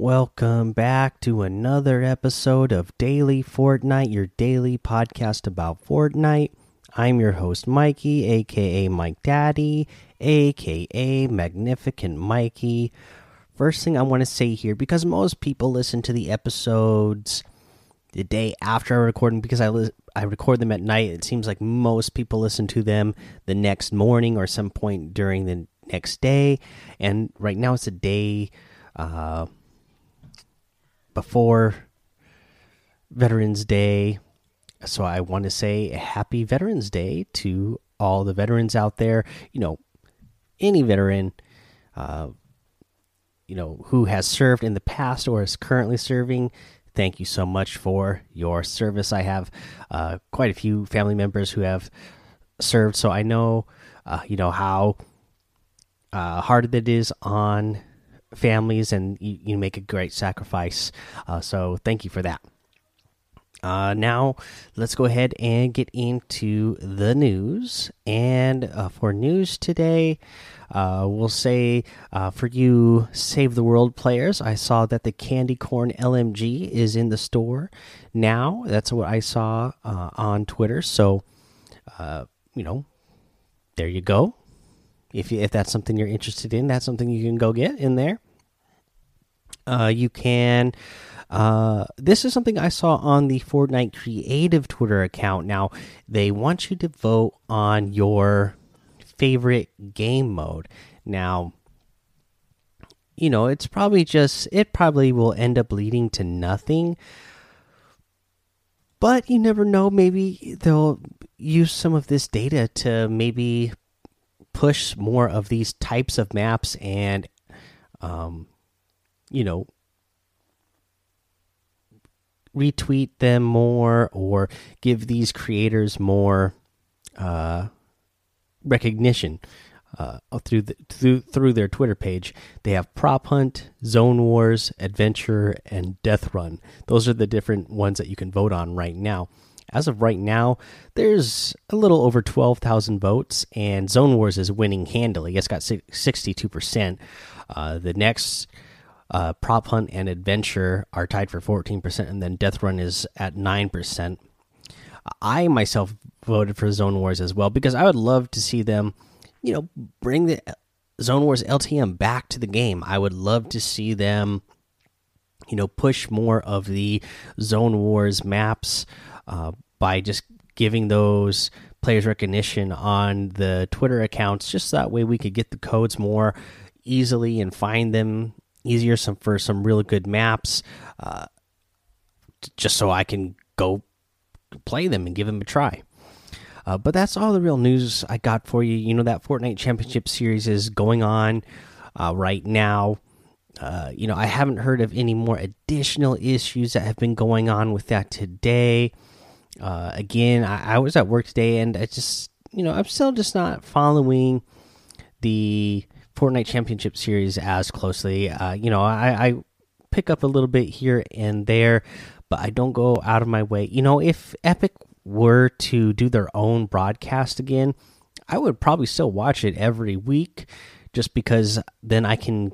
Welcome back to another episode of Daily Fortnite, your daily podcast about Fortnite. I'm your host, Mikey, aka Mike Daddy, aka Magnificent Mikey. First thing I want to say here, because most people listen to the episodes the day after I record them, because I I record them at night. It seems like most people listen to them the next morning or some point during the next day. And right now it's a day uh, before Veterans Day. So I want to say a happy Veterans Day to all the veterans out there. You know, any veteran, uh, you know, who has served in the past or is currently serving. Thank you so much for your service. I have uh, quite a few family members who have served, so I know, uh, you know, how uh, hard it is on families, and you, you make a great sacrifice. Uh, so thank you for that. Uh, now let's go ahead and get into the news. And uh, for news today, uh, we'll say uh, for you Save the World players, I saw that the Candy Corn LMG is in the store now. That's what I saw uh, on Twitter. So, uh, you know, there you go. If if that's something you're interested in, that's something you can go get in there. Uh, you can. Uh, this is something I saw on the Fortnite Creative Twitter account. Now, they want you to vote on your favorite game mode. Now, you know, it's probably just, it probably will end up leading to nothing. But you never know. Maybe they'll use some of this data to maybe push more of these types of maps and, um, you know, retweet them more or give these creators more uh, recognition uh, through the, through through their Twitter page. They have Prop Hunt, Zone Wars, Adventure, and Death Run. Those are the different ones that you can vote on right now. As of right now, there's a little over 12,000 votes, and Zone Wars is winning handily. It's got 62%. Uh, the next uh, Prop Hunt and Adventure are tied for 14%, and then Death Run is at 9%. I myself voted for Zone Wars as well because I would love to see them, you know, bring the Zone Wars LTM back to the game. I would love to see them, you know, push more of the Zone Wars maps uh, by just giving those players recognition on the Twitter accounts. Just that way we could get the codes more easily and find them easier some for some really good maps uh, just so I can go play them and give them a try. Uh, but that's all the real news I got for you. You know that Fortnite Championship Series is going on uh, right now. Uh, you know I haven't heard of any more additional issues that have been going on with that today. Uh, again, I, I was at work today, and I just you know I'm still just not following the Fortnite Championship Series as closely. Uh, you know, I, I, pick up a little bit here and there, but I don't go out of my way. You know, if Epic were to do their own broadcast again, I would probably still watch it every week just because then I can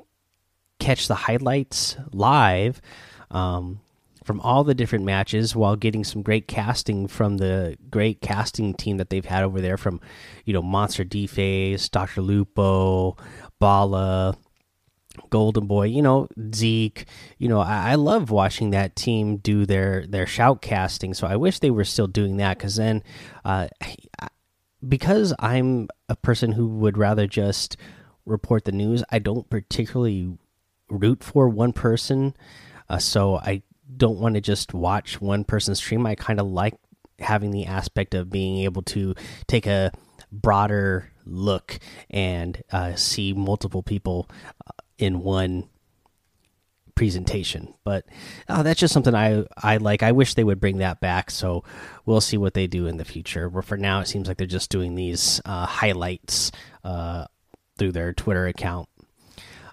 catch the highlights live um, from all the different matches while getting some great casting from the great casting team that they've had over there from, you know, MonsterDface, Dr. Lupo, Bala, Golden Boy, you know Zeke. You know I, I, love watching that team do their their shout casting. So I wish they were still doing that because then, uh, because I'm a person who would rather just report the news. I don't particularly root for one person, uh, so I don't want to just watch one person's stream. I kind of like having the aspect of being able to take a broader look and uh, see multiple people uh, in one presentation. But uh, that's just something I I like. I wish they would bring that back. So we'll see what they do in the future. But for now, it seems like they're just doing these uh, highlights uh, through their Twitter account.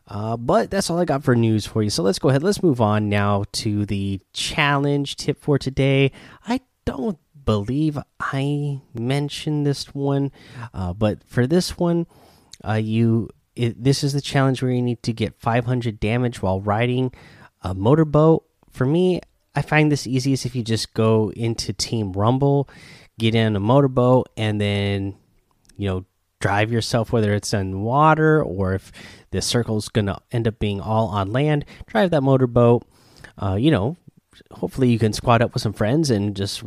Uh, but that's all I got for news for you. So let's go ahead. Let's move on now to the challenge tip for today. I don't believe I mentioned this one, uh, but for this one, uh, you it, this is the challenge where you need to get 500 damage while riding A motorboat for me, I find this easiest if you just go into Team Rumble, get in a motorboat, and then you know drive yourself whether it's in water or if the circle's gonna end up being all on land. Drive that motorboat. Uh, you know, hopefully you can squad up with some friends and just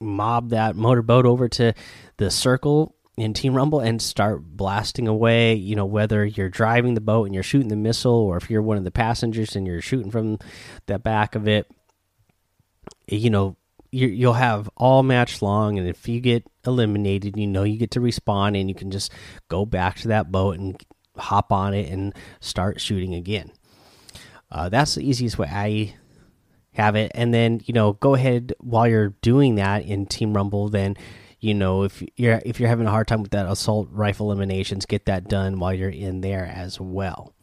mob that motorboat over to the circle in Team Rumble and start blasting away. You know, whether you're driving the boat and you're shooting the missile, or if you're one of the passengers and you're shooting from the back of it, you know, you, will have all match long. And if you get eliminated, you know, you get to respawn and you can just go back to that boat and hop on it and start shooting again. Uh, that's the easiest way I have it. And then, you know, go ahead while you're doing that in Team Rumble, then you know if you're if you're having a hard time with that assault rifle eliminations get that done while you're in there as well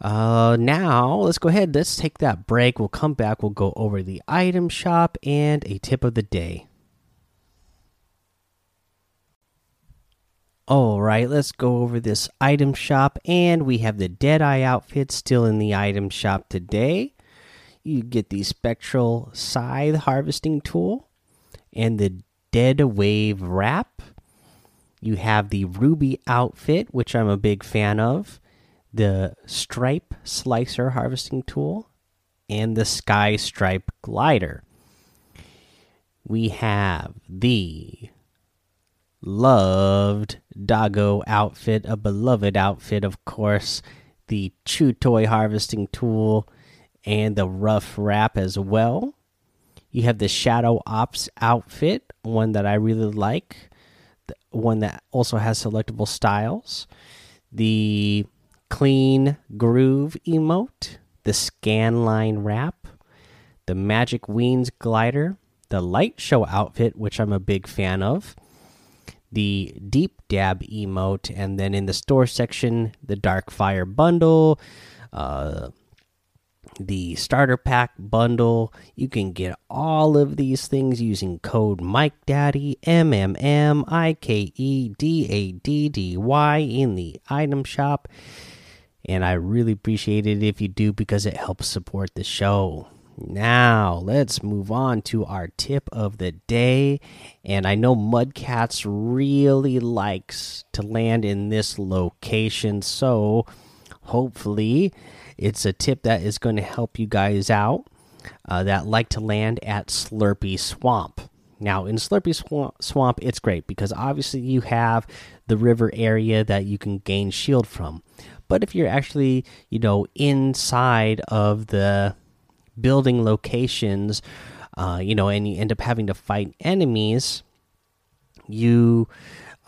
uh, now let's go ahead. Let's take that break. We'll come back. We'll go over the item shop and a tip of the day. All right let's go over this item shop and we have the deadeye outfit still in the item shop today. You get the spectral scythe harvesting tool and the Dead Wave Wrap. You have the Ruby outfit, which I'm a big fan of, the Stripe Slicer harvesting tool, and the Sky Stripe glider. We have the loved Doggo outfit, a beloved outfit, of course, the Chew Toy harvesting tool, and the Rough Wrap as well. You have the Shadow Ops outfit, one that I really like, one that also has selectable styles. The Clean Groove emote, the Scanline wrap, the Magic Weens glider, the Light Show outfit, which I'm a big fan of, the Deep Dab emote, and then in the store section, the Dark Fire bundle. Uh, the starter pack bundle. You can get all of these things using code Mike Daddy M M M I K E D A D D Y in the item shop. And I really appreciate it if you do because it helps support the show. Now, let's move on to our tip of the day. And I know Mudcats really likes to land in this location, so hopefully it's a tip that is going to help you guys out uh, that like to land at Slurpy Swamp. Now, in Slurpy Swamp, it's great because obviously you have the river area that you can gain shield from. But if you're actually, you know, inside of the building locations, uh, you know, and you end up having to fight enemies, you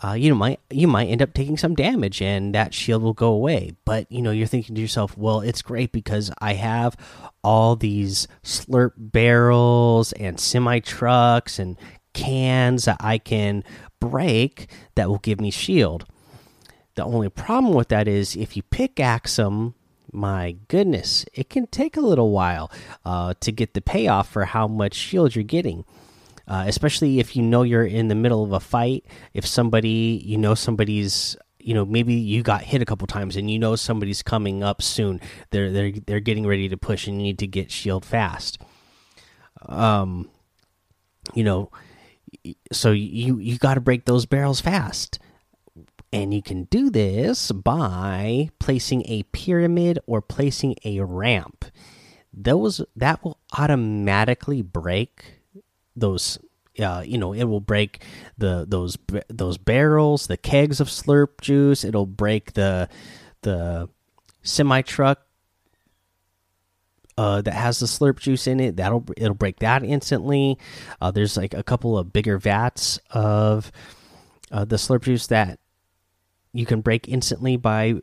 uh, you know might you might end up taking some damage and that shield will go away. But you know you're thinking to yourself well it's great because i have all these slurp barrels and semi trucks and cans that i can break that will give me shield the only problem with that is if you pickaxe them my goodness it can take a little while uh, to get the payoff for how much shield you're getting uh, especially if you know you're in the middle of a fight. If somebody, you know, somebody's, you know, maybe you got hit a couple times and you know somebody's coming up soon. They're they're they're getting ready to push, and you need to get shield fast. Um, you know, so you you got to break those barrels fast. And you can do this by placing a pyramid or placing a ramp. Those that will automatically break those uh, you know, it will break the those those barrels, the kegs of slurp juice. It'll break the the semi truck uh, that has the slurp juice in it. That'll it'll break that instantly. Uh, there's like a couple of bigger vats of uh, the slurp juice that you can break instantly by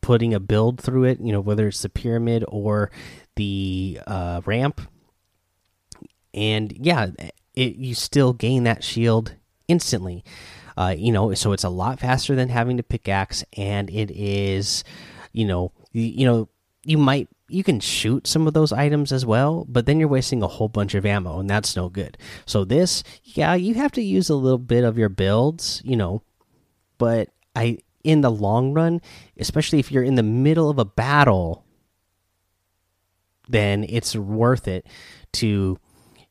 putting a build through it. You know, whether it's the pyramid or the uh, ramp and yeah, it, you still gain that shield instantly. Uh, you know, so it's a lot faster than having to pickaxe, and it is, you know, you, you know, you might you can shoot some of those items as well, but then you're wasting a whole bunch of ammo, and that's no good. So this, yeah, you have to use a little bit of your builds, you know, but I in the long run, especially if you're in the middle of a battle then it's worth it to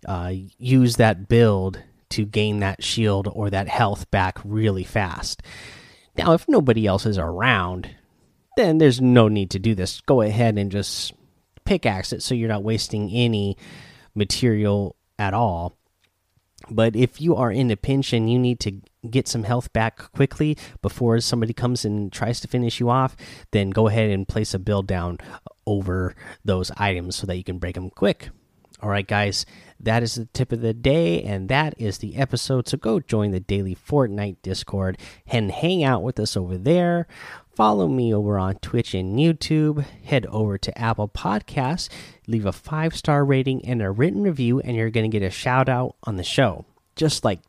uh, use that build to gain that shield or that health back really fast. Now, if nobody else is around, then there's no need to do this. Go ahead and just pickaxe it so you're not wasting any material at all. But if you are in a pinch and you need to get some health back quickly before somebody comes and tries to finish you off, then go ahead and place a build down over those items so that you can break them quick. All right, guys, that is the tip of the day, and that is the episode. So go join the daily Fortnite Discord and hang out with us over there. Follow me over on Twitch and YouTube. Head over to Apple Podcasts, leave a five star rating and a written review, and you're going to get a shout out on the show. Just like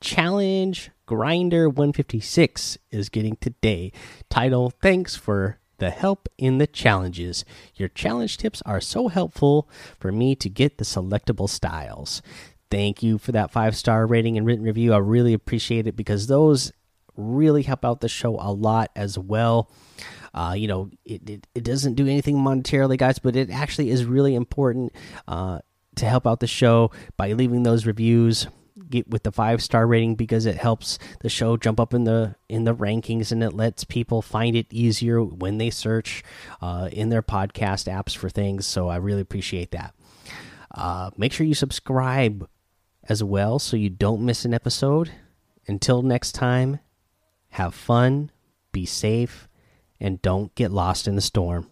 Challenge Grinder 156 is getting today. Title Thanks for the help in the challenges. Your challenge tips are so helpful for me to get the selectable styles. Thank you for that five star rating and written review. I really appreciate it because those really help out the show a lot as well. Uh, you know, it, it, it, doesn't do anything monetarily, guys, but it actually is really important uh, to help out the show by leaving those reviews get with the five star rating because it helps the show jump up in the in the rankings and it lets people find it easier when they search uh, in their podcast apps for things. So I really appreciate that. Uh, make sure you subscribe as well so you don't miss an episode. Until next time, have fun, be safe, and don't get lost in the storm.